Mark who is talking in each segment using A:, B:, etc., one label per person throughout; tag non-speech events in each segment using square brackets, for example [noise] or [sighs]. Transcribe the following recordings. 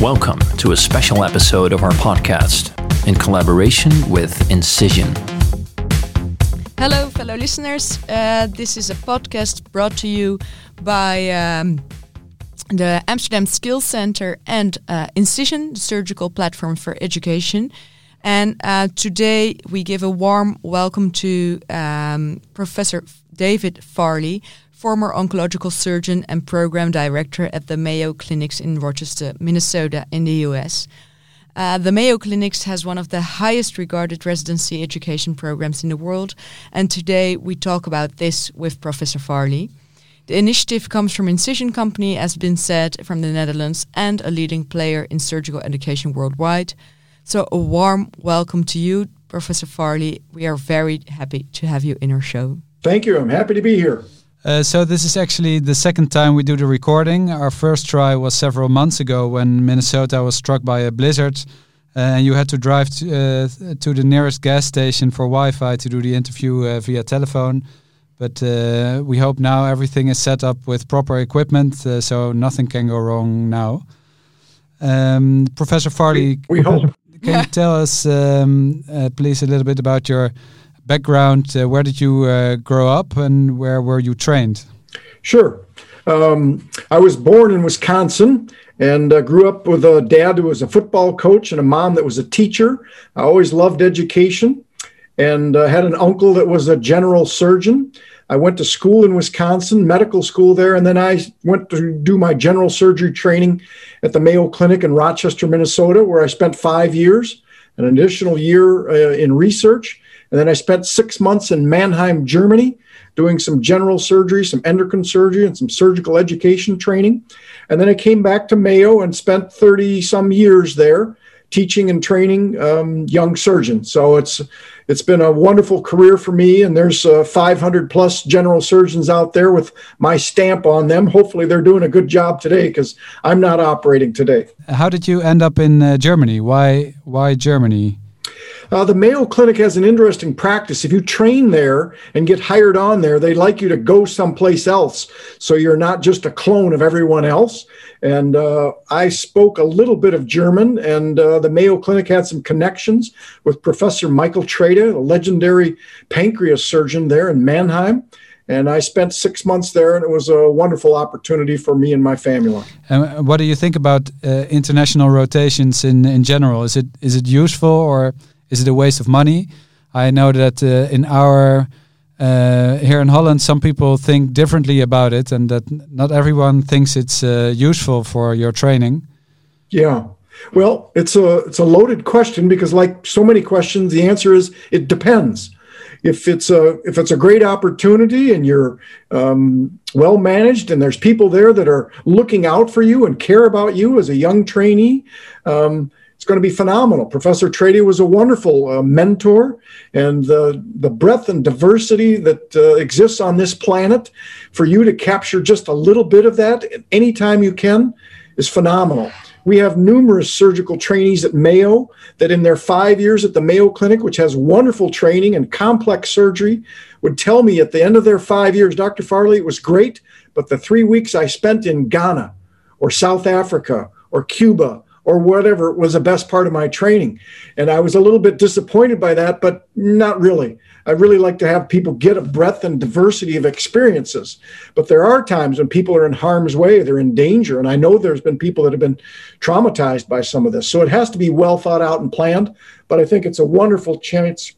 A: Welcome to a special episode of our podcast in collaboration with Incision.
B: Hello, fellow listeners. Uh, this is a podcast brought to you by um, the Amsterdam Skills Center and uh, Incision, the surgical platform for education. And uh, today we give a warm welcome to um, Professor David Farley, former oncological surgeon and program director at the Mayo Clinics in Rochester, Minnesota, in the US. Uh, the Mayo Clinics has one of the highest regarded residency education programs in the world, and today we talk about this with Professor Farley. The initiative comes from Incision Company, as been said, from the Netherlands, and a leading player in surgical education worldwide. So, a warm welcome to you, Professor Farley. We are very happy to have you in our show.
C: Thank you. I'm happy to be here.
D: Uh, so this is actually the second time we do the recording. Our first try was several months ago when Minnesota was struck by a blizzard, uh, and you had to drive to, uh, to the nearest gas station for Wi-Fi to do the interview uh, via telephone. But uh, we hope now everything is set up with proper equipment, uh, so nothing can go wrong now. Um, Professor Farley,
C: we, we hope.
D: Can you tell us, um, please, a little bit about your background. Uh, where did you uh, grow up and where were you trained?
C: Sure. Um, I was born in Wisconsin and uh, grew up with a dad who was a football coach and a mom that was a teacher. I always loved education and uh, had an uncle that was a general surgeon. I went to school in Wisconsin, medical school there, and then I went to do my general surgery training at the Mayo Clinic in Rochester, Minnesota, where I spent five years, an additional year uh, in research. And then I spent six months in Mannheim, Germany, doing some general surgery, some endocrine surgery, and some surgical education training. And then I came back to Mayo and spent 30 some years there teaching and training um, young surgeons. So it's it's been a wonderful career for me, and there's uh, 500 plus general surgeons out there with my stamp on them. Hopefully, they're doing a good job today because I'm not operating today.
D: How did you end up in uh, Germany? Why why Germany?
C: Uh, the Mayo Clinic has an interesting practice. If you train there and get hired on there, they like you to go someplace else. So you're not just a clone of everyone else. And uh, I spoke a little bit of German, and uh, the Mayo Clinic had some connections with Professor Michael Trede, a legendary pancreas surgeon there in Mannheim. And I spent six months there, and it was a wonderful opportunity for me and my family.
D: And what do you think about uh, international rotations in, in general? Is it is it useful or is it a waste of money? I know that uh, in our uh, here in Holland, some people think differently about it, and that not everyone thinks it's uh, useful for your training.
C: Yeah, well, it's a it's a loaded question because, like so many questions, the answer is it depends. If it's a if it's a great opportunity and you're um, well managed and there's people there that are looking out for you and care about you as a young trainee, um, it's going to be phenomenal. Professor Trede was a wonderful uh, mentor, and the the breadth and diversity that uh, exists on this planet, for you to capture just a little bit of that anytime you can, is phenomenal. We have numerous surgical trainees at Mayo that, in their five years at the Mayo Clinic, which has wonderful training and complex surgery, would tell me at the end of their five years, Dr. Farley, it was great, but the three weeks I spent in Ghana or South Africa or Cuba or whatever was the best part of my training. And I was a little bit disappointed by that, but not really. I really like to have people get a breadth and diversity of experiences. But there are times when people are in harm's way, they're in danger. And I know there's been people that have been traumatized by some of this. So it has to be well thought out and planned. But I think it's a wonderful chance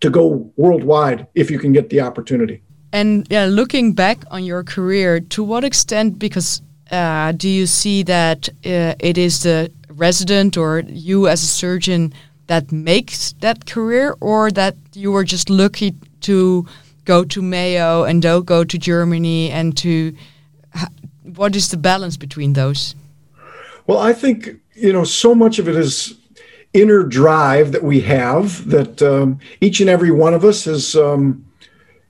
C: to go worldwide if you can get the opportunity.
B: And yeah, looking back on your career, to what extent, because uh, do you see that uh, it is the resident or you as a surgeon that makes that career, or that you were just lucky to go to Mayo and don't go to Germany and to what is the balance between those?
C: Well, I think you know so much of it is inner drive that we have that um, each and every one of us is um,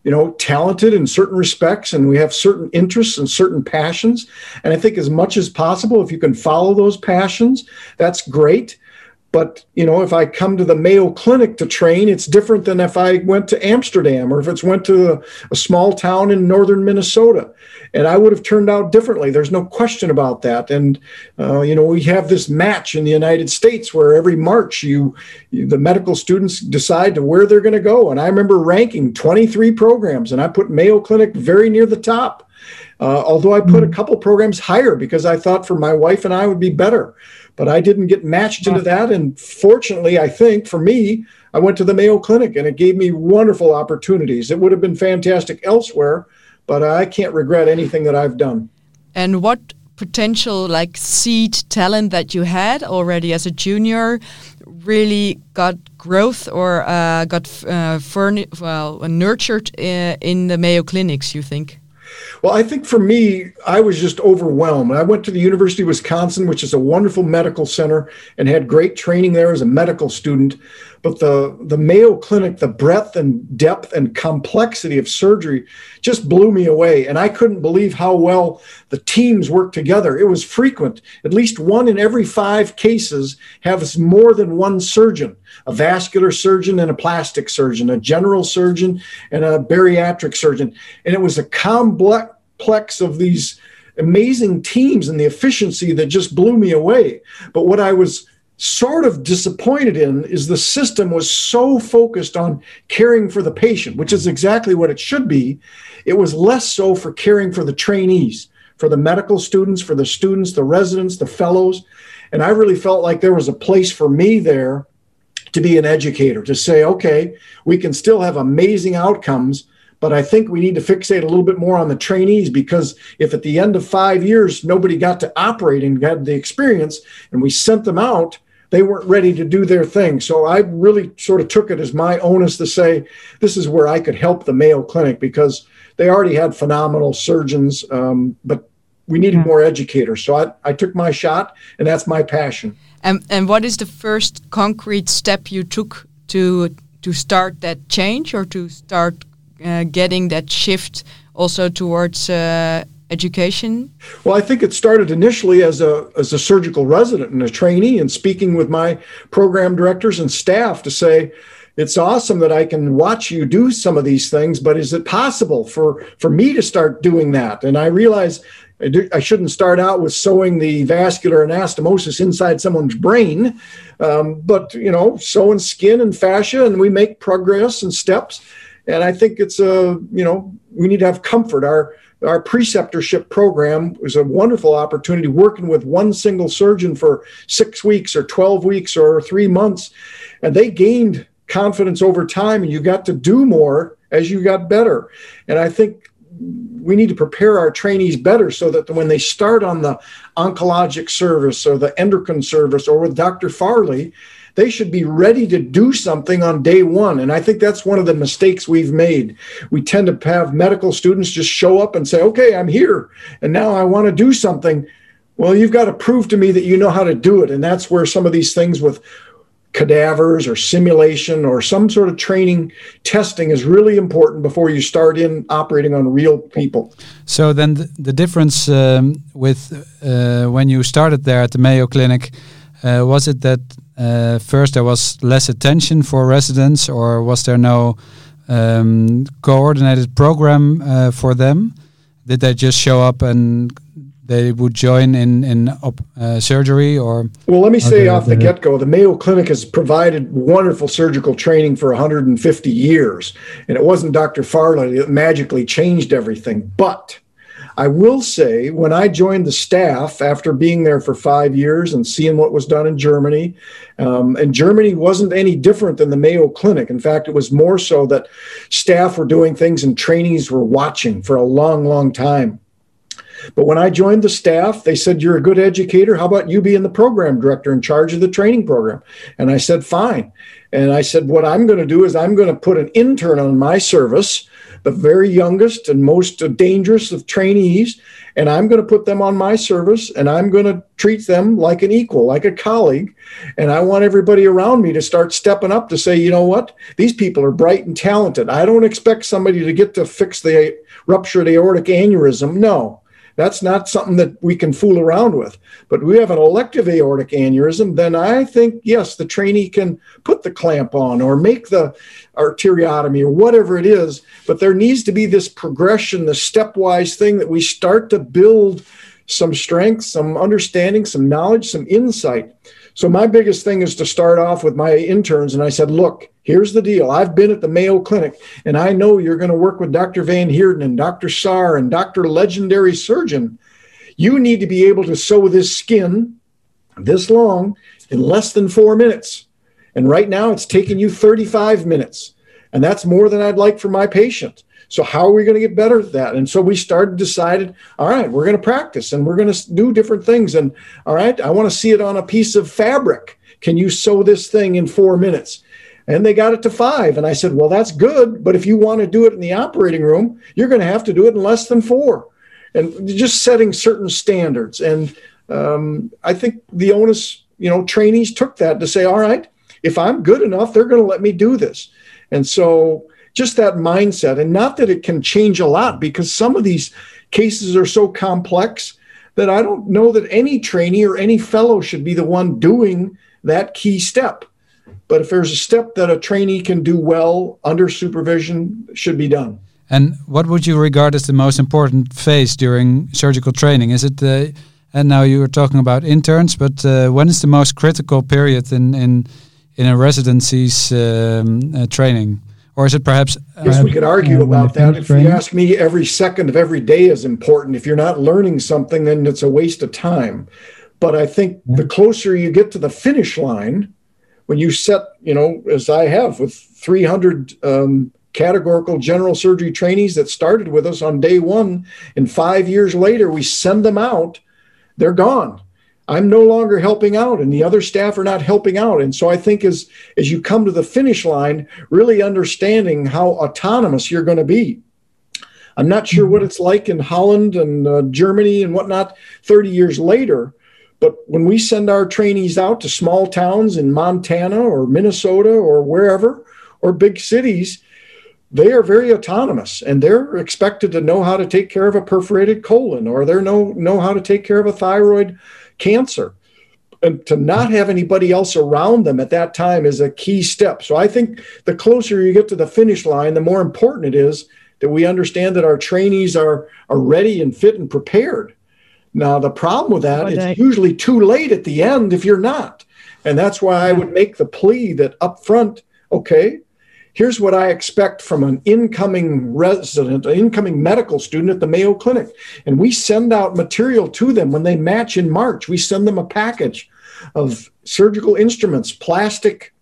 C: you know, talented in certain respects and we have certain interests and certain passions. And I think as much as possible, if you can follow those passions, that's great. But you know, if I come to the Mayo Clinic to train, it's different than if I went to Amsterdam or if it's went to a, a small town in northern Minnesota, and I would have turned out differently. There's no question about that. And uh, you know, we have this match in the United States where every March you, you the medical students decide to where they're going to go. And I remember ranking 23 programs, and I put Mayo Clinic very near the top. Uh, although I put a couple programs higher because I thought for my wife and I would be better but I didn't get matched into that. And fortunately, I think for me, I went to the Mayo Clinic and it gave me wonderful opportunities. It would have been fantastic elsewhere, but I can't regret anything that I've done.
B: And what potential, like seed talent that you had already as a junior, really got growth or uh, got uh, well nurtured in, uh, in the Mayo clinics? You think?
C: Well, I think for me, I was just overwhelmed. I went to the University of Wisconsin, which is a wonderful medical center, and had great training there as a medical student. But the, the Mayo Clinic, the breadth and depth and complexity of surgery just blew me away. And I couldn't believe how well the teams worked together. It was frequent. At least one in every five cases has more than one surgeon a vascular surgeon and a plastic surgeon, a general surgeon and a bariatric surgeon. And it was a complex of these amazing teams and the efficiency that just blew me away. But what I was sort of disappointed in is the system was so focused on caring for the patient, which is exactly what it should be. It was less so for caring for the trainees, for the medical students, for the students, the residents, the fellows. And I really felt like there was a place for me there to be an educator, to say, okay, we can still have amazing outcomes. But I think we need to fixate a little bit more on the trainees because if at the end of five years nobody got to operate and got the experience and we sent them out, they weren't ready to do their thing. So I really sort of took it as my onus to say, this is where I could help the Mayo Clinic because they already had phenomenal surgeons, um, but we needed more educators. So I, I took my shot, and that's my passion.
B: And, and what is the first concrete step you took to to start that change or to start uh, getting that shift also towards uh, education?
C: Well, I think it started initially as a as a surgical resident and a trainee, and speaking with my program directors and staff to say, it's awesome that I can watch you do some of these things, but is it possible for for me to start doing that? And I realize I shouldn't start out with sewing the vascular anastomosis inside someone's brain, um, but you know, sewing skin and fascia, and we make progress and steps. And I think it's a you know we need to have comfort. Our our preceptorship program was a wonderful opportunity working with one single surgeon for six weeks or 12 weeks or three months. And they gained confidence over time, and you got to do more as you got better. And I think we need to prepare our trainees better so that when they start on the oncologic service or the endocrine service or with Dr. Farley, they should be ready to do something on day one. And I think that's one of the mistakes we've made. We tend to have medical students just show up and say, okay, I'm here. And now I want to do something. Well, you've got to prove to me that you know how to do it. And that's where some of these things with cadavers or simulation or some sort of training testing is really important before you start in operating on real people.
D: So then the, the difference um, with uh, when you started there at the Mayo Clinic uh, was it that uh, first there was less attention for residents, or was there no um, coordinated program uh, for them? Did they just show up and they would join in in uh, surgery or
C: well let me say off the get-go the mayo clinic has provided wonderful surgical training for 150 years and it wasn't dr farley that magically changed everything but I will say, when I joined the staff after being there for five years and seeing what was done in Germany, um, and Germany wasn't any different than the Mayo Clinic. In fact, it was more so that staff were doing things and trainees were watching for a long, long time. But when I joined the staff, they said, You're a good educator. How about you being the program director in charge of the training program? And I said, Fine. And I said, What I'm going to do is I'm going to put an intern on my service the very youngest and most dangerous of trainees, and I'm going to put them on my service and I'm going to treat them like an equal, like a colleague. And I want everybody around me to start stepping up to say, you know what? These people are bright and talented. I don't expect somebody to get to fix the ruptured aortic aneurysm. No. That's not something that we can fool around with. But we have an elective aortic aneurysm, then I think, yes, the trainee can put the clamp on or make the arteriotomy or whatever it is. But there needs to be this progression, the stepwise thing that we start to build some strength, some understanding, some knowledge, some insight. So my biggest thing is to start off with my interns. And I said, look, here's the deal. I've been at the Mayo Clinic and I know you're going to work with Dr. Van Heerden and Dr. Sarr and Dr. Legendary Surgeon. You need to be able to sew this skin this long in less than four minutes. And right now it's taking you 35 minutes. And that's more than I'd like for my patient. So how are we going to get better at that? And so we started decided, all right, we're going to practice and we're going to do different things. And all right, I want to see it on a piece of fabric. Can you sew this thing in four minutes? And they got it to five. And I said, well, that's good. But if you want to do it in the operating room, you're going to have to do it in less than four. And just setting certain standards. And um, I think the onus, you know, trainees took that to say, all right, if I'm good enough, they're going to let me do this. And so just that mindset. And not that it can change a lot because some of these cases are so complex that I don't know that any trainee or any fellow should be the one doing that key step. But if there's a step that a trainee can do well under supervision, should be done.
D: And what would you regard as the most important phase during surgical training? Is it the and now you were talking about interns, but uh, when is the most critical period in in in a residency's um, uh, training? Or is it perhaps?
C: Uh, yes, we could argue uh, about that. If training? you ask me, every second of every day is important. If you're not learning something, then it's a waste of time. But I think yeah. the closer you get to the finish line, when you set, you know, as I have with 300 um, categorical general surgery trainees that started with us on day one, and five years later, we send them out, they're gone. I'm no longer helping out and the other staff are not helping out. And so I think as as you come to the finish line, really understanding how autonomous you're going to be. I'm not sure what it's like in Holland and uh, Germany and whatnot 30 years later, but when we send our trainees out to small towns in Montana or Minnesota or wherever, or big cities, they are very autonomous and they're expected to know how to take care of a perforated colon or they know, know how to take care of a thyroid cancer. And to not have anybody else around them at that time is a key step. So I think the closer you get to the finish line, the more important it is that we understand that our trainees are, are ready and fit and prepared. Now, the problem with that is it's usually too late at the end if you're not. And that's why I would make the plea that up front, okay, here's what I expect from an incoming resident, an incoming medical student at the Mayo Clinic. And we send out material to them when they match in March. We send them a package of surgical instruments, plastic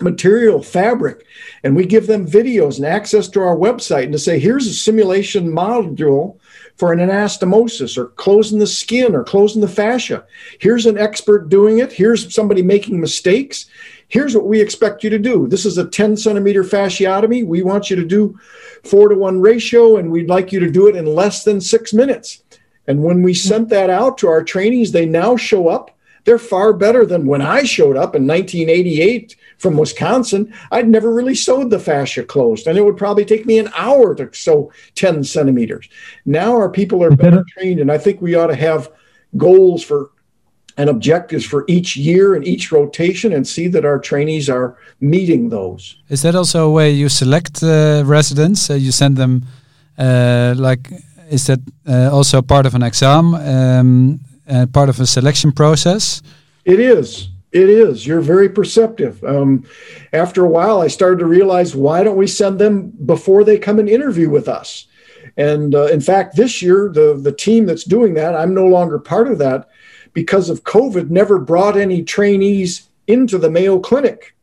C: material, fabric, and we give them videos and access to our website and to say, here's a simulation module for an anastomosis or closing the skin or closing the fascia. Here's an expert doing it. Here's somebody making mistakes. Here's what we expect you to do. This is a 10 centimeter fasciotomy. We want you to do four to one ratio, and we'd like you to do it in less than six minutes. And when we sent that out to our trainees, they now show up. They're far better than when I showed up in 1988 from Wisconsin. I'd never really sewed the fascia closed, and it would probably take me an hour to sew 10 centimeters. Now our people are better trained, and I think we ought to have goals for and objectives for each year and each rotation and see that our trainees are meeting those.
D: Is that also a way you select uh, residents? Uh, you send them uh, like is that uh, also part of an exam, um, part of a selection process?
C: It is. It is. You're very perceptive. Um, after a while, I started to realize why don't we send them before they come and interview with us? And uh, in fact, this year, the the team that's doing that, I'm no longer part of that because of COVID, never brought any trainees into the Mayo Clinic.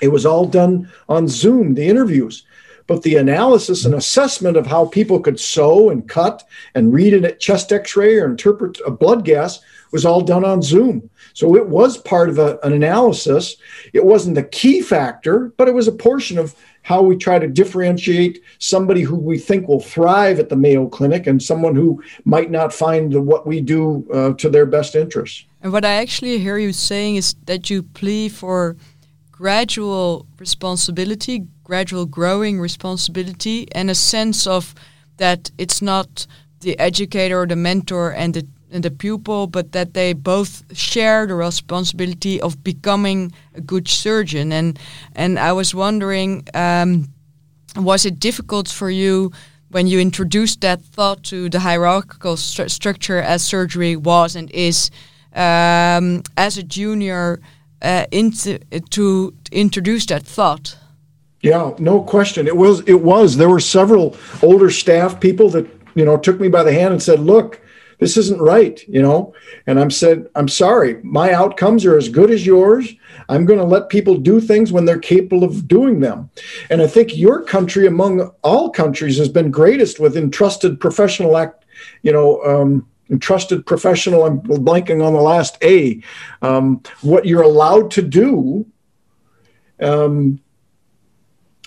C: It was all done on Zoom, the interviews. But the analysis and assessment of how people could sew and cut and read a chest x ray or interpret a blood gas was all done on Zoom. So it was part of a, an analysis. It wasn't the key factor, but it was a portion of how we try to differentiate somebody who we think will thrive at the Mayo Clinic and someone who might not find what we do uh, to their best interest
B: And what I actually hear you saying is that you plea for gradual responsibility, gradual growing responsibility, and a sense of that it's not the educator, or the mentor, and the and the pupil, but that they both share the responsibility of becoming a good surgeon. And and I was wondering, um, was it difficult for you when you introduced that thought to the hierarchical stru structure as surgery was and is um, as a junior uh, into, to introduce that thought?
C: Yeah, no question. It was. It was. There were several older staff people that you know took me by the hand and said, "Look." this isn't right, you know? And I'm said, I'm sorry, my outcomes are as good as yours. I'm going to let people do things when they're capable of doing them. And I think your country, among all countries, has been greatest with entrusted professional act, you know, um, entrusted professional. I'm blanking on the last A. Um, what you're allowed to do. Um,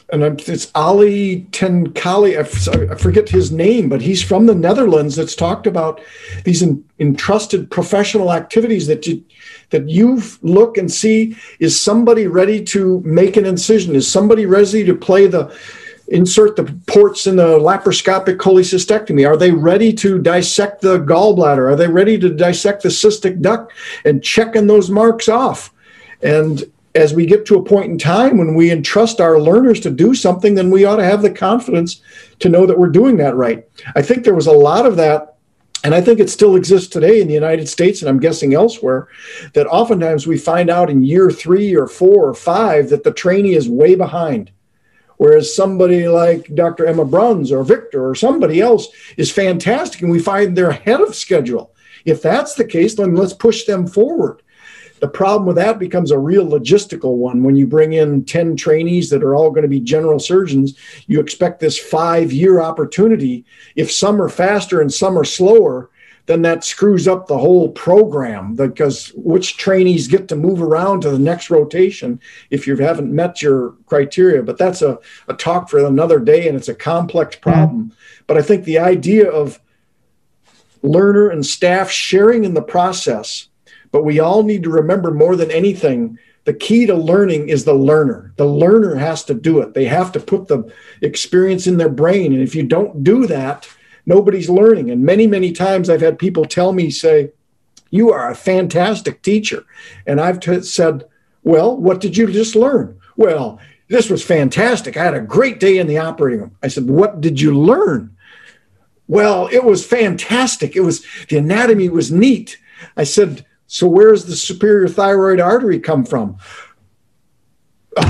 C: and it's Ali Tenkali. I forget his name, but he's from the Netherlands. That's talked about these entrusted professional activities that you that you look and see. Is somebody ready to make an incision? Is somebody ready to play the insert the ports in the laparoscopic cholecystectomy? Are they ready to dissect the gallbladder? Are they ready to dissect the cystic duct and checking those marks off? And as we get to a point in time when we entrust our learners to do something, then we ought to have the confidence to know that we're doing that right. I think there was a lot of that and I think it still exists today in the United States, and I'm guessing elsewhere, that oftentimes we find out in year three or four or five that the trainee is way behind. Whereas somebody like Dr. Emma Bruns or Victor or somebody else is fantastic, and we find they're ahead of schedule. If that's the case, then let's push them forward. The problem with that becomes a real logistical one. When you bring in 10 trainees that are all going to be general surgeons, you expect this five year opportunity. If some are faster and some are slower, then that screws up the whole program because which trainees get to move around to the next rotation if you haven't met your criteria. But that's a, a talk for another day and it's a complex mm-hmm. problem. But I think the idea of learner and staff sharing in the process but we all need to remember more than anything the key to learning is the learner. The learner has to do it. They have to put the experience in their brain. And if you don't do that, nobody's learning. And many, many times I've had people tell me, say, You are a fantastic teacher. And I've t- said, Well, what did you just learn? Well, this was fantastic. I had a great day in the operating room. I said, What did you learn? Well, it was fantastic. It was the anatomy was neat. I said, so where does the superior thyroid artery come from? [sighs]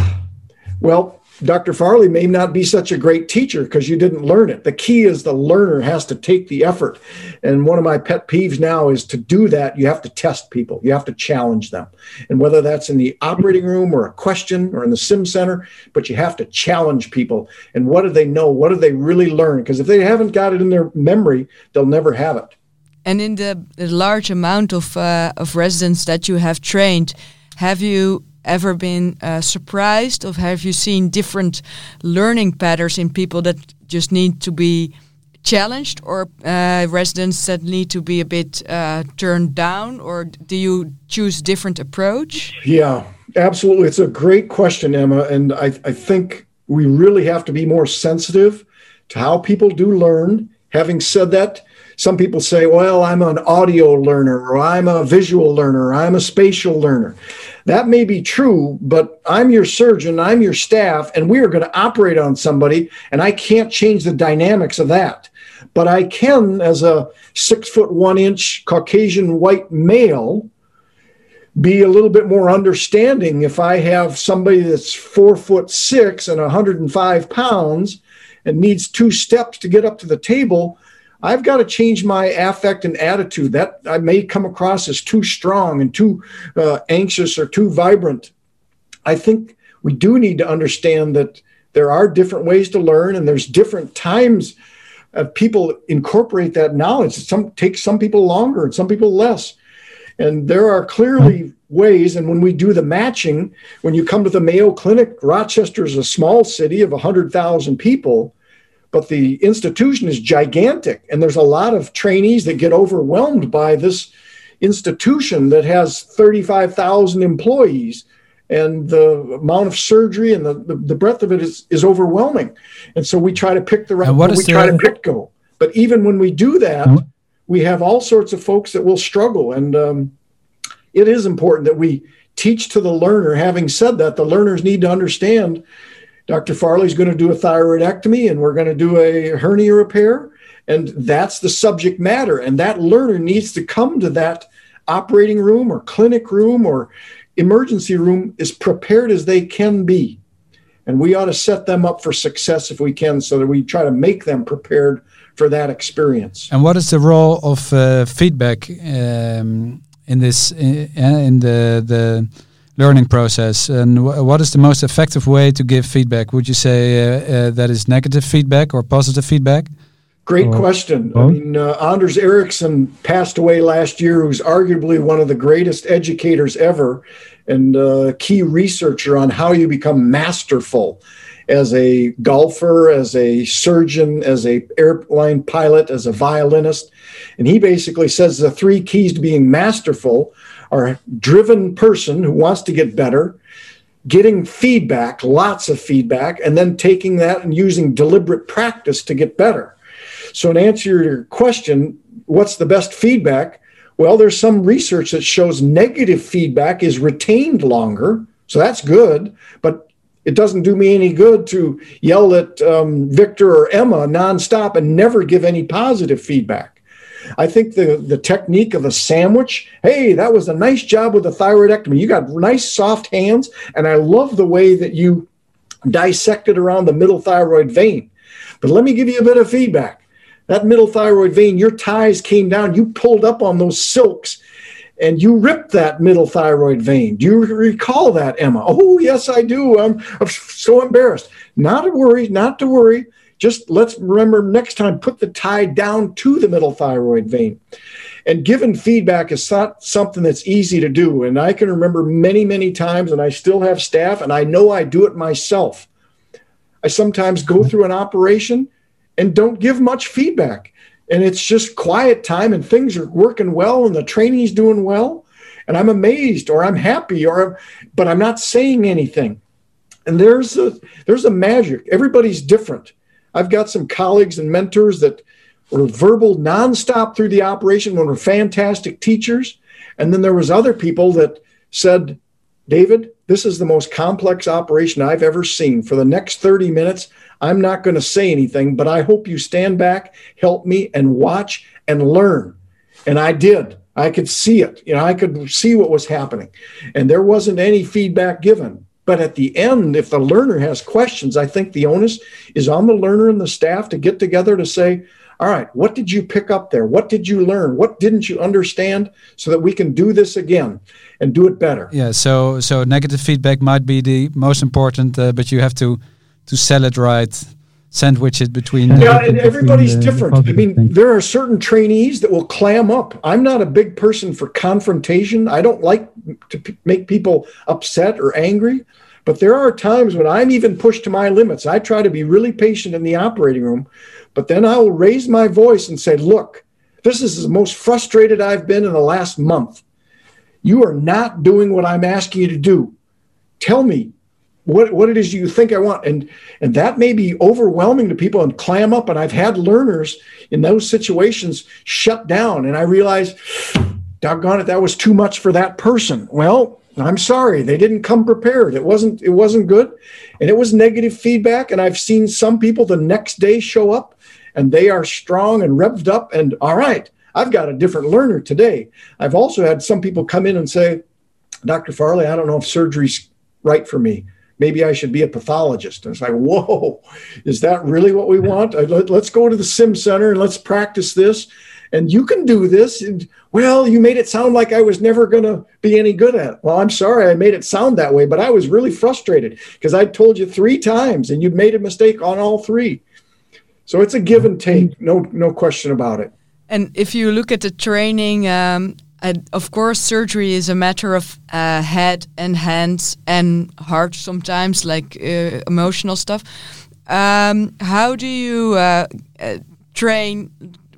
C: Well, Dr. Farley may not be such a great teacher because you didn't learn it. The key is the learner has to take the effort. And one of my pet peeves now is to do that, you have to test people, you have to challenge them. And whether that's in the operating room or a question or in the sim center, but you have to challenge people. And what do they know? What do they really learn? Because if they haven't got it in their memory, they'll never have it.
B: And in the, the large amount of uh, of residents that you have trained, have you ever been uh, surprised, or have you seen different learning patterns in people that just need to be challenged, or uh, residents that need to be a bit uh, turned down, or do you choose different approach?
C: Yeah, absolutely. It's a great question, Emma, and I, I think we really have to be more sensitive to how people do learn. Having said that, some people say, well, I'm an audio learner, or I'm a visual learner, or I'm a spatial learner. That may be true, but I'm your surgeon, I'm your staff, and we are going to operate on somebody, and I can't change the dynamics of that. But I can, as a six foot one inch Caucasian white male, be a little bit more understanding if I have somebody that's four foot six and 105 pounds and needs two steps to get up to the table I've got to change my affect and attitude. That I may come across as too strong and too uh, anxious or too vibrant. I think we do need to understand that there are different ways to learn, and there's different times of people incorporate that knowledge. Some takes some people longer and some people less. And there are clearly ways. And when we do the matching, when you come to the Mayo Clinic, Rochester is a small city of 100,000 people but the institution is gigantic and there's a lot of trainees that get overwhelmed by this institution that has 35,000 employees and the amount of surgery and the, the, the, breadth of it is, is overwhelming and so we try to pick the right we try to pick go But even when we do that, mm-hmm. we have all sorts of folks that will struggle. And um, it is important that we teach to the learner. Having said that, the learners need to understand Dr. Farley's going to do a thyroidectomy and we're going to do a hernia repair. And that's the subject matter. And that learner needs to come to that operating room or clinic room or emergency room as prepared as they can be. And we ought to set them up for success if we can so that we try to make them prepared for that experience.
D: And what is the role of uh, feedback um, in this in, in the the learning process. And what is the most effective way to give feedback? Would you say uh, uh, that is negative feedback or positive feedback?
C: Great question. I mean uh, anders ericsson passed away last year who's arguably one of the greatest educators ever and a uh, key researcher on how you become masterful as a golfer, as a surgeon, as a airline pilot, as a violinist. And he basically says the three keys to being masterful are a driven person who wants to get better, getting feedback, lots of feedback, and then taking that and using deliberate practice to get better. So, in answer to your question, what's the best feedback? Well, there's some research that shows negative feedback is retained longer. So that's good. But it doesn't do me any good to yell at um, Victor or Emma nonstop and never give any positive feedback. I think the, the technique of a sandwich, hey, that was a nice job with the thyroidectomy. You got nice soft hands, and I love the way that you dissected around the middle thyroid vein. But let me give you a bit of feedback. That middle thyroid vein, your ties came down, you pulled up on those silks and you ripped that middle thyroid vein. Do you recall that, Emma? Oh, yes, I do. I'm, I'm so embarrassed. Not to worry, not to worry. Just let's remember next time, put the tie down to the middle thyroid vein. And given feedback is not something that's easy to do. And I can remember many, many times, and I still have staff, and I know I do it myself. I sometimes go through an operation and don't give much feedback and it's just quiet time and things are working well and the training's doing well. And i'm amazed or i'm happy or but i'm not saying anything. And there's a there's a magic. Everybody's different. I've got some colleagues and mentors that were verbal nonstop through the operation when were fantastic teachers. And then there was other people that said david this is the most complex operation i've ever seen for the next 30 minutes I'm not going to say anything, but I hope you stand back, help me, and watch and learn. And I did. I could see it. You know, I could see what was happening. And there wasn't any feedback given. But at the end, if the learner has questions, I think the onus is on the learner and the staff to get together to say, all right, what did you pick up there? What did you learn? What didn't you understand so that we can do this again and do it better?
D: Yeah, so so negative feedback might be the most important, uh, but you have to to sell it right sandwich it between
C: yeah and everybody's different i mean things. there are certain trainees that will clam up i'm not a big person for confrontation i don't like to p- make people upset or angry but there are times when i'm even pushed to my limits i try to be really patient in the operating room but then i will raise my voice and say look this is the most frustrated i've been in the last month you are not doing what i'm asking you to do tell me what what it is you think I want. And and that may be overwhelming to people and clam up. And I've had learners in those situations shut down. And I realized, doggone it, that was too much for that person. Well, I'm sorry, they didn't come prepared. It wasn't it wasn't good. And it was negative feedback. And I've seen some people the next day show up and they are strong and revved up and all right. I've got a different learner today. I've also had some people come in and say, Dr. Farley, I don't know if surgery's right for me maybe I should be a pathologist. And it's like, whoa, is that really what we [laughs] want? Uh, let's go to the sim center and let's practice this. And you can do this. And well, you made it sound like I was never going to be any good at it. Well, I'm sorry I made it sound that way, but I was really frustrated because I told you three times and you made a mistake on all three. So it's a give and take, no, no question about it.
B: And if you look at the training, um, of course, surgery is a matter of uh, head and hands and heart sometimes, like uh, emotional stuff. Um, how do you uh, uh train?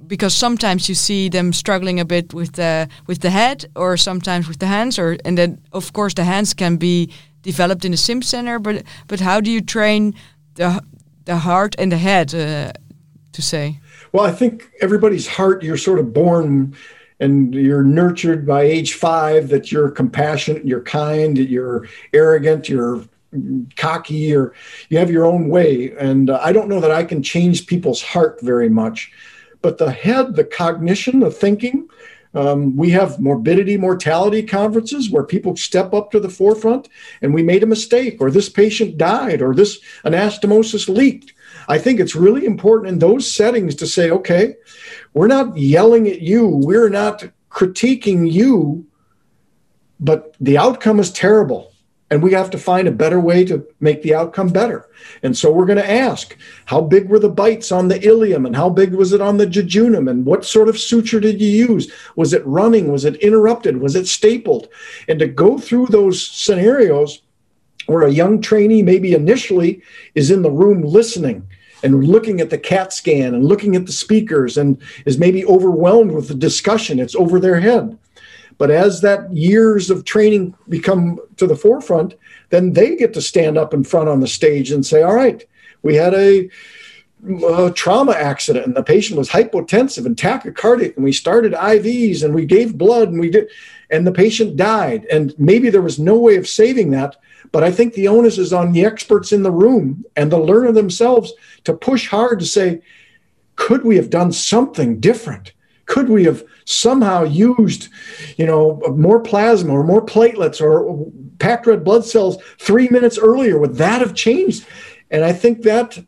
B: Because sometimes you see them struggling a bit with the with the head, or sometimes with the hands, or and then of course the hands can be developed in the sim center. But but how do you train the the heart and the head uh, to say?
C: Well, I think everybody's heart, you're sort of born and you're nurtured by age five that you're compassionate, you're kind, you're arrogant, you're cocky, or you have your own way. And uh, I don't know that I can change people's heart very much. But the head, the cognition, the thinking, um, we have morbidity, mortality conferences where people step up to the forefront and we made a mistake, or this patient died, or this anastomosis leaked. I think it's really important in those settings to say, okay, we're not yelling at you, we're not critiquing you, but the outcome is terrible and we have to find a better way to make the outcome better. And so we're going to ask how big were the bites on the ileum and how big was it on the jejunum and what sort of suture did you use? Was it running? Was it interrupted? Was it stapled? And to go through those scenarios where a young trainee maybe initially is in the room listening and looking at the CAT scan and looking at the speakers and is maybe overwhelmed with the discussion, it's over their head but as that years of training become to the forefront, then they get to stand up in front on the stage and say, all right, we had a, a trauma accident and the patient was hypotensive and tachycardic and we started IVs and we gave blood and we did, and the patient died. And maybe there was no way of saving that. But I think the onus is on the experts in the room and the learner themselves to push hard to say, could we have done something different? Could we have somehow used you know more plasma or more platelets or packed red blood cells three minutes earlier? Would that have changed? And i think that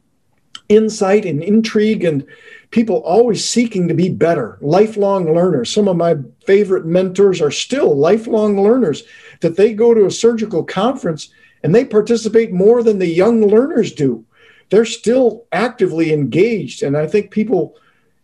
C: insight and intrigue and people always seeking to be better lifelong learners. Some of my favorite mentors are still lifelong learners that they go to a surgical conference and they participate more than the young learners do. They're still actively engaged. And i think people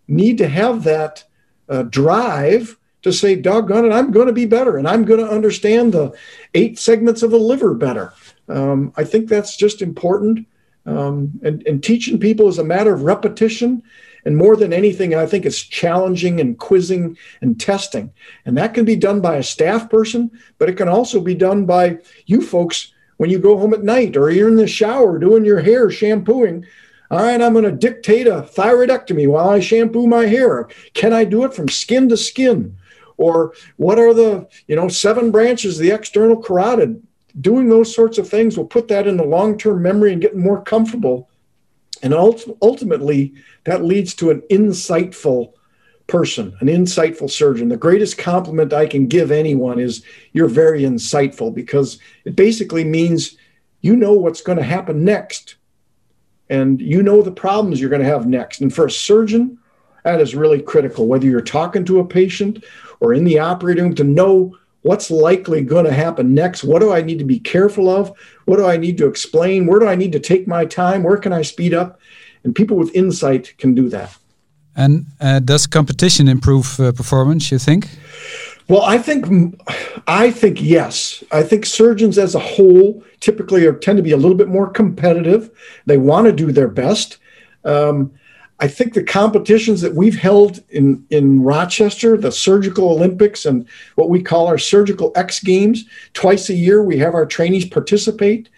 C: need to have that uh, drive to say, doggone it, I'm going to be better and I'm going to understand the eight segments of the liver better. Um, I think that's just important. Um, and, and teaching people is a matter of repetition. And more than anything, I think it's challenging and quizzing and testing. And that can be done by a staff person, but it can also be done by you folks when you go home at night or you're in the shower doing your hair, shampooing all right, I'm going to dictate a thyroidectomy while I shampoo my hair. Can I do it from skin to skin? Or what are the, you know, seven branches of the external carotid? Doing those sorts of things will put that in the long term memory and get more comfortable. And ultimately, that leads to an insightful person, an insightful surgeon. The greatest compliment I can give anyone is you're very insightful because it basically means you know what's going to happen next and you know the problems you're going to have next. And for a surgeon, that is really critical, whether you're talking to a patient or in the operating room, to know what's likely going to happen next. What do I need to be careful of? What do I need to explain? Where do I need to take my time? Where can I speed up? And people with insight can do that.
D: And uh, does competition improve uh, performance, you think?
C: Well, I think I think yes. I think surgeons as a whole typically are, tend to be a little bit more competitive. They want to do their best. Um, I think the competitions that we've held in in Rochester, the Surgical Olympics and what we call our Surgical X Games, twice a year we have our trainees participate.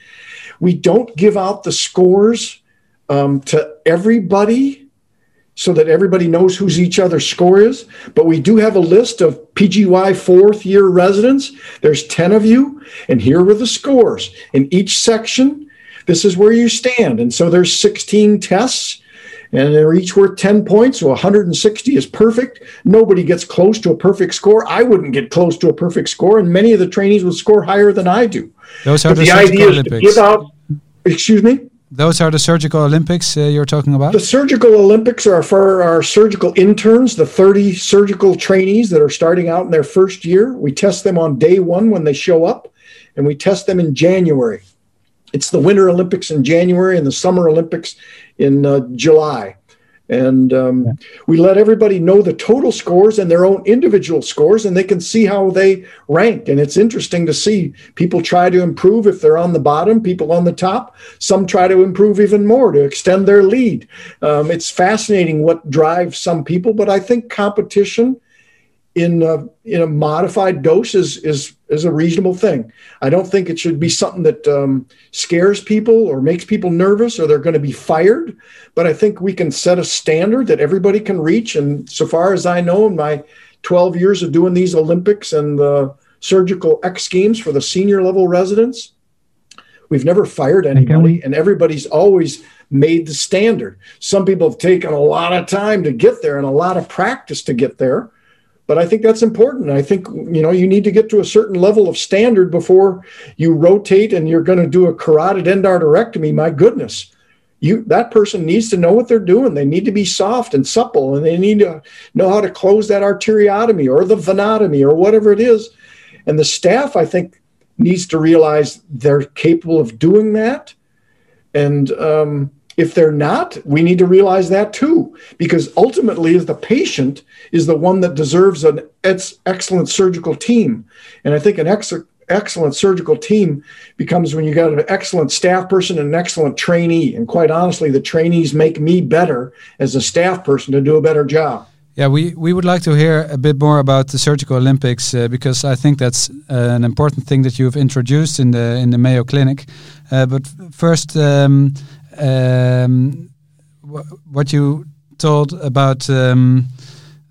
C: We don't give out the scores um, to everybody so that everybody knows whose each other's score is. But we do have a list of PGY fourth year residents. There's 10 of you, and here were the scores. In each section, this is where you stand. And so there's 16 tests, and they're each worth 10 points. So 160 is perfect. Nobody gets close to a perfect score. I wouldn't get close to a perfect score, and many of the trainees would score higher than I do.
D: Those are but the, the idea Olympics. is to give out.
C: Excuse me.
D: Those are the surgical Olympics uh, you're talking about?
C: The surgical Olympics are for our surgical interns, the 30 surgical trainees that are starting out in their first year. We test them on day one when they show up, and we test them in January. It's the Winter Olympics in January and the Summer Olympics in uh, July. And um, yeah. we let everybody know the total scores and their own individual scores, and they can see how they rank. And it's interesting to see people try to improve if they're on the bottom, people on the top. Some try to improve even more to extend their lead. Um, it's fascinating what drives some people, but I think competition in a, in a modified dose is, is is a reasonable thing. I don't think it should be something that um, scares people or makes people nervous or they're going to be fired. But I think we can set a standard that everybody can reach. And so far as I know, in my 12 years of doing these Olympics and the surgical X Games for the senior level residents, we've never fired anybody, and everybody's always made the standard. Some people have taken a lot of time to get there and a lot of practice to get there but I think that's important. I think you know you need to get to a certain level of standard before you rotate and you're going to do a carotid endarterectomy. My goodness, you that person needs to know what they're doing. They need to be soft and supple, and they need to know how to close that arteriotomy or the venotomy or whatever it is. And the staff, I think, needs to realize they're capable of doing that. And um, if they're not, we need to realize that too, because ultimately, the patient is the one that deserves an ex- excellent surgical team. And I think an ex- excellent surgical team becomes when you got an excellent staff person and an excellent trainee. And quite honestly, the trainees make me better as a staff person to do a better job.
D: Yeah, we, we would like to hear a bit more about the Surgical Olympics uh, because I think that's uh, an important thing that you've introduced in the in the Mayo Clinic. Uh, but first, um, um, what you told about um,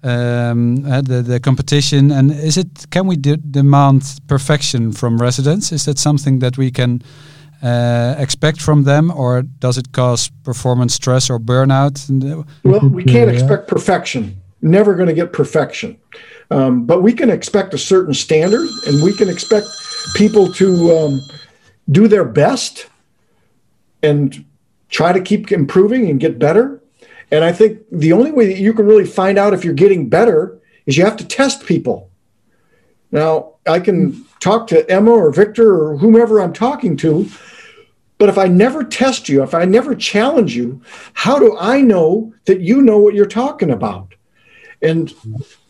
D: um, uh, the the competition, and is it can we de demand perfection from residents? Is that something that we can uh, expect from them, or does it cause performance stress or burnout?
C: Well, we can't expect perfection. Never going to get perfection, um, but we can expect a certain standard, and we can expect people to um, do their best and try to keep improving and get better. And I think the only way that you can really find out if you're getting better is you have to test people. Now, I can talk to Emma or Victor or whomever I'm talking to, but if I never test you, if I never challenge you, how do I know that you know what you're talking about? And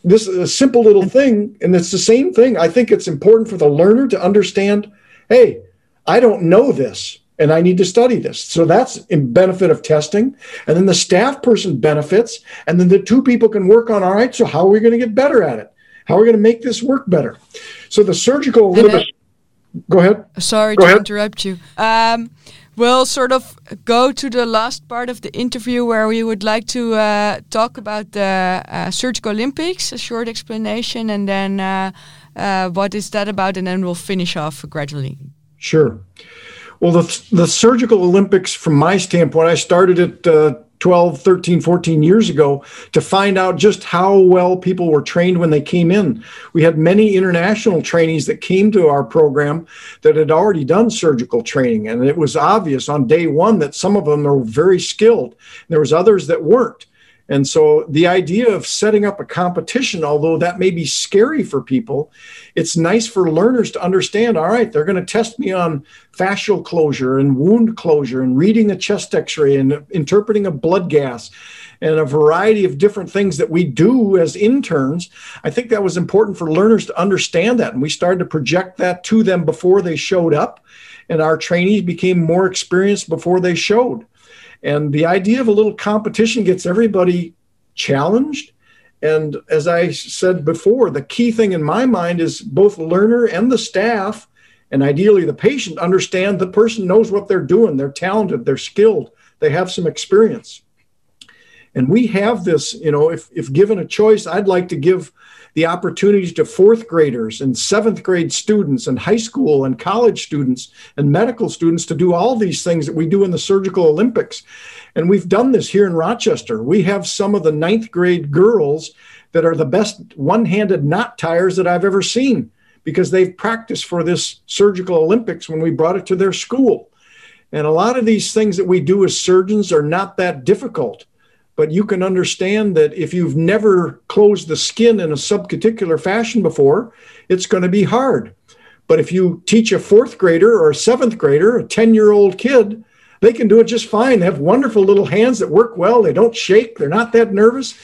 C: this is a simple little thing, and it's the same thing. I think it's important for the learner to understand hey, I don't know this and I need to study this. So that's in benefit of testing. And then the staff person benefits. And then the two people can work on all right, so how are we going to get better at it? How are we going to make this work better? So the surgical limit. Go ahead.
B: Sorry
C: go
B: to
C: ahead.
B: interrupt you. Um, we'll sort of go to the last part of the interview where we would like to uh, talk about the uh, Surgical Olympics, a short explanation, and then uh, uh what is that about, and then we'll finish off gradually.
C: Sure. Well, the, the surgical Olympics, from my standpoint, I started it uh, 12, 13, 14 years ago to find out just how well people were trained when they came in. We had many international trainees that came to our program that had already done surgical training. And it was obvious on day one that some of them were very skilled. There was others that weren't. And so the idea of setting up a competition, although that may be scary for people, it's nice for learners to understand all right, they're going to test me on fascial closure and wound closure and reading a chest x ray and interpreting a blood gas and a variety of different things that we do as interns. I think that was important for learners to understand that. And we started to project that to them before they showed up. And our trainees became more experienced before they showed. And the idea of a little competition gets everybody challenged. And as I said before, the key thing in my mind is both learner and the staff, and ideally the patient, understand the person knows what they're doing. They're talented, they're skilled, they have some experience. And we have this, you know, if, if given a choice, I'd like to give the opportunities to fourth graders and seventh grade students and high school and college students and medical students to do all these things that we do in the surgical Olympics. And we've done this here in Rochester. We have some of the ninth grade girls that are the best one handed knot tires that I've ever seen because they've practiced for this surgical Olympics when we brought it to their school. And a lot of these things that we do as surgeons are not that difficult but you can understand that if you've never closed the skin in a subcuticular fashion before, it's going to be hard. But if you teach a fourth grader or a seventh grader, a 10 year old kid, they can do it just fine. They have wonderful little hands that work well. They don't shake. They're not that nervous.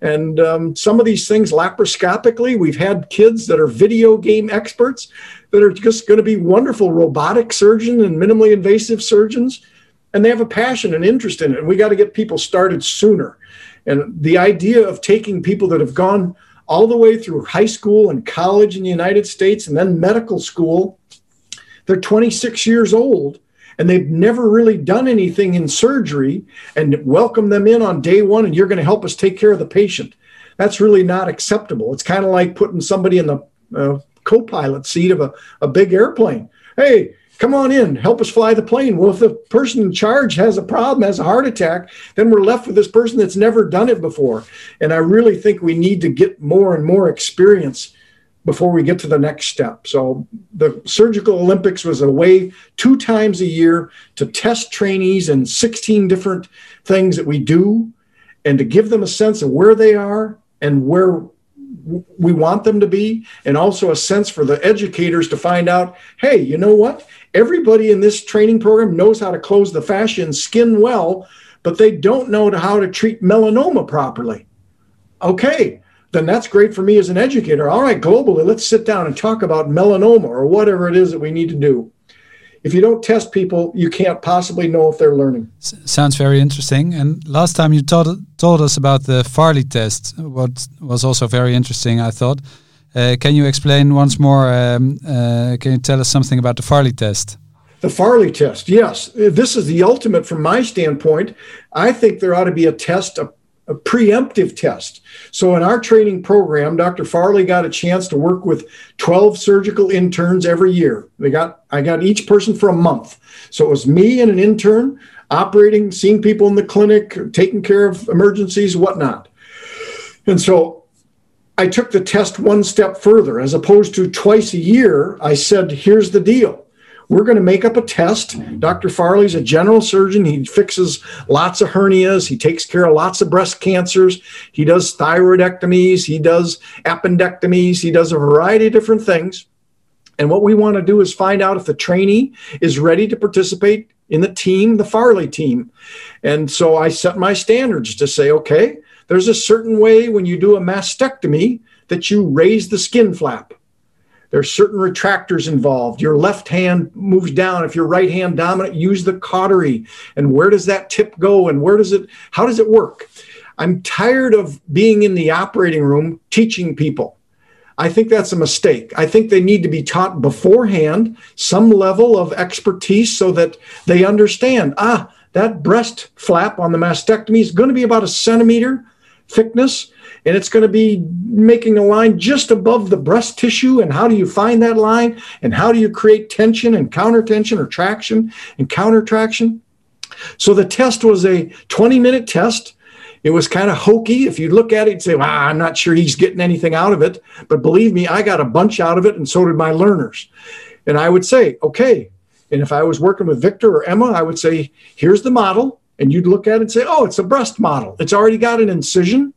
C: And um, some of these things laparoscopically, we've had kids that are video game experts that are just going to be wonderful robotic surgeons and minimally invasive surgeons and they have a passion and interest in it. And we got to get people started sooner. And the idea of taking people that have gone all the way through high school and college in the United States and then medical school. They're 26 years old and they've never really done anything in surgery and welcome them in on day one and you're going to help us take care of the patient. That's really not acceptable. It's kind of like putting somebody in the uh, co pilot seat of a, a big airplane. Hey, come on in, help us fly the plane. Well, if the person in charge has a problem, has a heart attack, then we're left with this person that's never done it before. And I really think we need to get more and more experience before we get to the next step. So the Surgical Olympics was a way two times a year to test trainees in 16 different things that we do and to give them a sense of where they are and where we want them to be and also a sense for the educators to find out hey you know what? Everybody in this training program knows how to close the fascia and skin well but they don't know how to treat melanoma properly. Okay then that's great for me as an educator. All right globally let's sit down and talk about melanoma or whatever it is that we need to do if you don't test people, you can't possibly know if they're learning.
D: S sounds very interesting. And last time you told told us about the Farley test, what was also very interesting, I thought. Uh, can you explain once more? Um, uh, can you tell us something about the Farley test?
C: The Farley test, yes. This is the ultimate from my standpoint. I think there ought to be a test, a a preemptive test. So in our training program, Dr. Farley got a chance to work with 12 surgical interns every year. They got I got each person for a month. So it was me and an intern operating, seeing people in the clinic, taking care of emergencies, whatnot. And so I took the test one step further. As opposed to twice a year, I said, here's the deal. We're going to make up a test. Dr. Farley's a general surgeon. He fixes lots of hernias. He takes care of lots of breast cancers. He does thyroidectomies. He does appendectomies. He does a variety of different things. And what we want to do is find out if the trainee is ready to participate in the team, the Farley team. And so I set my standards to say, okay, there's a certain way when you do a mastectomy that you raise the skin flap. There's certain retractors involved. Your left hand moves down. If your right hand dominant, use the cautery. And where does that tip go? And where does it, how does it work? I'm tired of being in the operating room teaching people. I think that's a mistake. I think they need to be taught beforehand some level of expertise so that they understand ah, that breast flap on the mastectomy is going to be about a centimeter thickness and it's going to be making a line just above the breast tissue. And how do you find that line? And how do you create tension and counter tension or traction and counter traction? So the test was a 20 minute test. It was kind of hokey. If you look at it and say, well, I'm not sure he's getting anything out of it. But believe me, I got a bunch out of it, and so did my learners. And I would say, okay. And if I was working with Victor or Emma, I would say, here's the model. And you'd look at it and say, oh, it's a breast model. It's already got an incision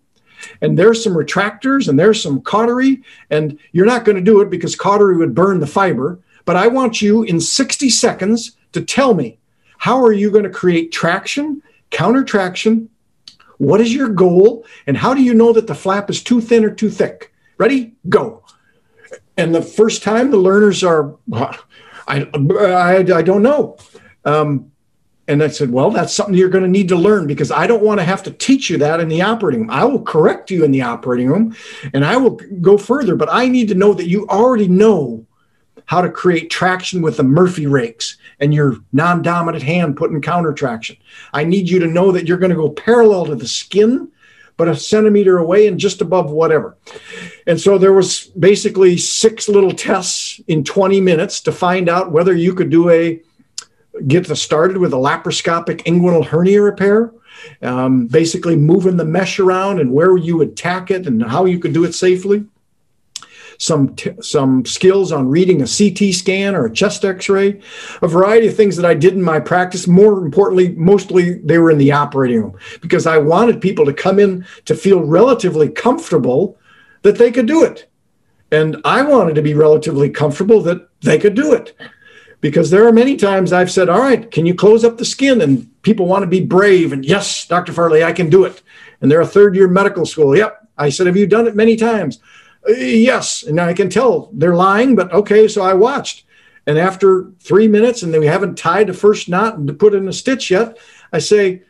C: and there's some retractors and there's some cautery and you're not going to do it because cautery would burn the fiber but i want you in 60 seconds to tell me how are you going to create traction counter traction? What is your goal and how do you know that the flap is too thin or too thick? Ready? Go. And the first time the learners are i i, I don't know. Um, and I said, Well, that's something you're going to need to learn because I don't want to have to teach you that in the operating room. I will correct you in the operating room and I will go further, but I need to know that you already know how to create traction with the Murphy rakes and your non dominant hand putting counter traction. I need you to know that you're going to go parallel to the skin, but a centimeter away and just above whatever. And so there was basically six little tests in 20 minutes to find out whether you could do a get started with a laparoscopic inguinal hernia repair. Um, basically, moving the mesh around and where you would tack it and how you could do it safely. Some some skills on reading a CT scan or a chest X-ray, a variety of things that I did in my practice. More importantly, mostly they were in the operating room because I wanted people to come in to feel relatively comfortable that they could do it, and I wanted to be relatively comfortable that they could do it because there are many times I've said, All right, can you close up the skin? And people want to be brave. And yes, Dr. Farley, I can do it. And they're a third year medical school. Yep. I said, Have you done it many times? Uh, yes. And I can tell they're lying, but okay. So I watched. And after three minutes, and then we haven't tied the first knot and put in a stitch yet, I say,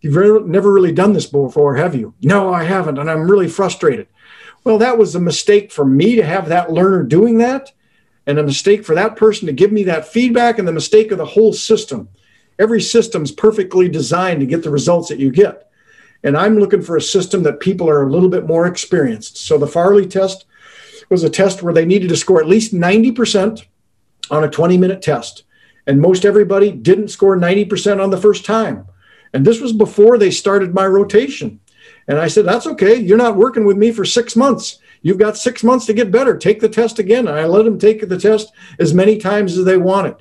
C: You've never really done this before, have you? No, I haven't. And I'm really frustrated. Well, that was a mistake for me to have that learner doing that, and a mistake for that person to give me that feedback, and the mistake of the whole system. Every system's perfectly designed to get the results that you get. And I'm looking for a system that people are a little bit more experienced. So the Farley test was a test where they needed to score at least 90% on a 20 minute test. And most everybody didn't score 90% on the first time. And this was before they started my rotation. And I said, That's okay. You're not working with me for six months. You've got six months to get better. Take the test again. And I let them take the test as many times as they wanted.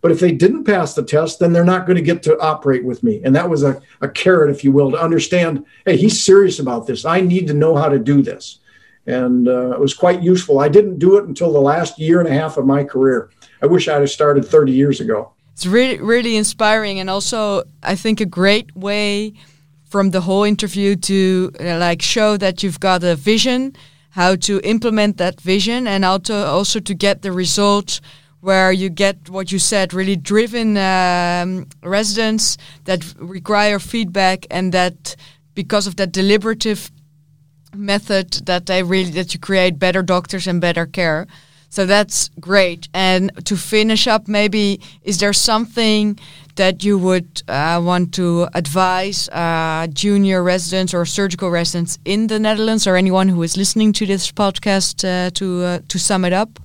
C: But if they didn't pass the test, then they're not going to get to operate with me. And that was a, a carrot, if you will, to understand hey, he's serious about this. I need to know how to do this. And uh, it was quite useful. I didn't do it until the last year and a half of my career. I wish I'd have started 30 years ago.
B: It's really, really inspiring, and also I think a great way from the whole interview to uh, like show that you've got a vision, how to implement that vision, and also also to get the result where you get what you said, really driven um, residents that require feedback, and that because of that deliberative method, that they really that you create better doctors and better care. So that's great. And to finish up, maybe is there something that you would uh, want to advise uh, junior residents or surgical residents in the Netherlands, or anyone who is listening to this podcast, uh, to uh, to sum it up?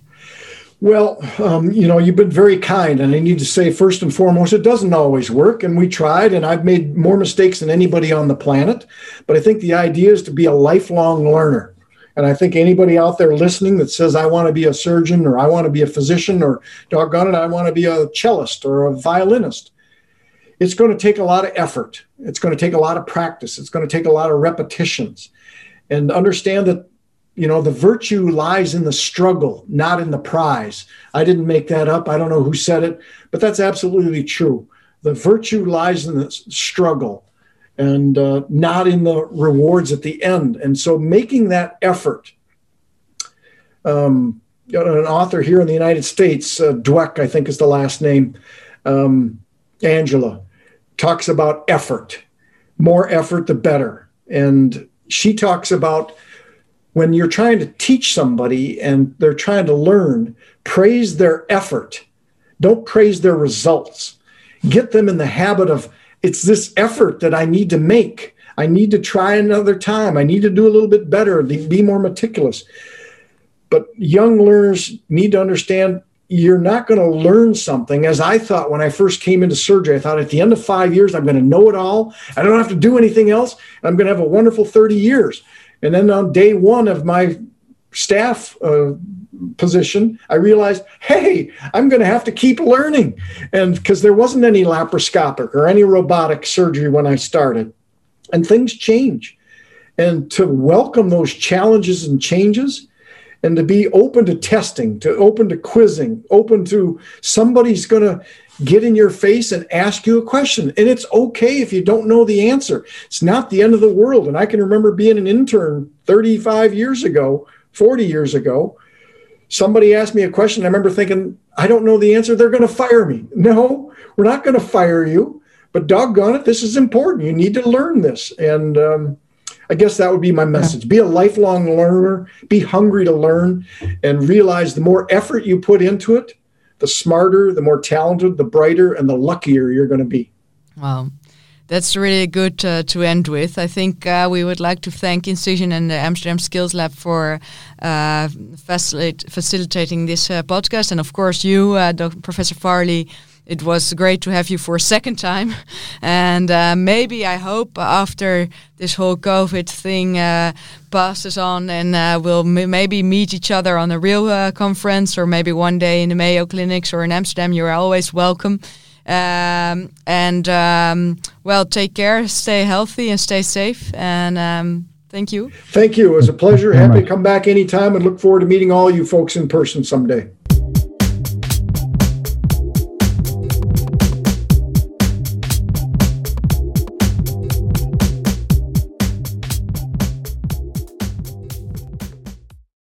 C: Well, um, you know, you've been very kind, and I need to say first and foremost, it doesn't always work, and we tried, and I've made more mistakes than anybody on the planet. But I think the idea is to be a lifelong learner. And I think anybody out there listening that says, I want to be a surgeon or I want to be a physician or doggone it, I want to be a cellist or a violinist, it's going to take a lot of effort. It's going to take a lot of practice. It's going to take a lot of repetitions. And understand that, you know, the virtue lies in the struggle, not in the prize. I didn't make that up. I don't know who said it, but that's absolutely true. The virtue lies in the struggle and uh, not in the rewards at the end. And so making that effort. Um, an author here in the United States, uh, Dweck, I think is the last name, um, Angela, talks about effort. More effort, the better. And she talks about when you're trying to teach somebody and they're trying to learn, praise their effort. Don't praise their results. Get them in the habit of it's this effort that I need to make. I need to try another time. I need to do a little bit better, be more meticulous. But young learners need to understand you're not going to learn something as I thought when I first came into surgery. I thought at the end of five years, I'm going to know it all. I don't have to do anything else. I'm going to have a wonderful 30 years. And then on day one of my staff uh, position, I realized, hey, I'm going to have to keep learning. And because there wasn't any laparoscopic or any robotic surgery when I started, and things change. And to welcome those challenges and changes, and to be open to testing, to open to quizzing, open to somebody's going to get in your face and ask you a question. And it's okay if you don't know the answer. It's not the end of the world. And I can remember being an intern 35 years ago, 40 years ago, somebody asked me a question. I remember thinking, I don't know the answer. They're going to fire me. [laughs] No, we're not going to fire you. But doggone it, this is important. You need to learn this. And um, I guess that would be my message. Be a lifelong learner, be hungry to learn, and realize the more effort you put into it, the smarter, the more talented, the brighter, and the luckier you're going to be.
B: Wow. That's really good uh, to end with. I think uh, we would like to thank Incision and the Amsterdam Skills Lab for uh, facilitate, facilitating this uh, podcast, and of course you, uh, Dr. Professor Farley. It was great to have you for a second time, [laughs] and uh, maybe I hope after this whole COVID thing passes on, and we'll maybe meet each other on a real conference, or maybe one day in the Mayo clinics or in Amsterdam. You're always welcome. Um, and um, well, take care, stay healthy, and stay safe. And um, thank you.
C: Thank you. It was a pleasure. Happy to come back anytime and look forward to meeting all you folks in person someday.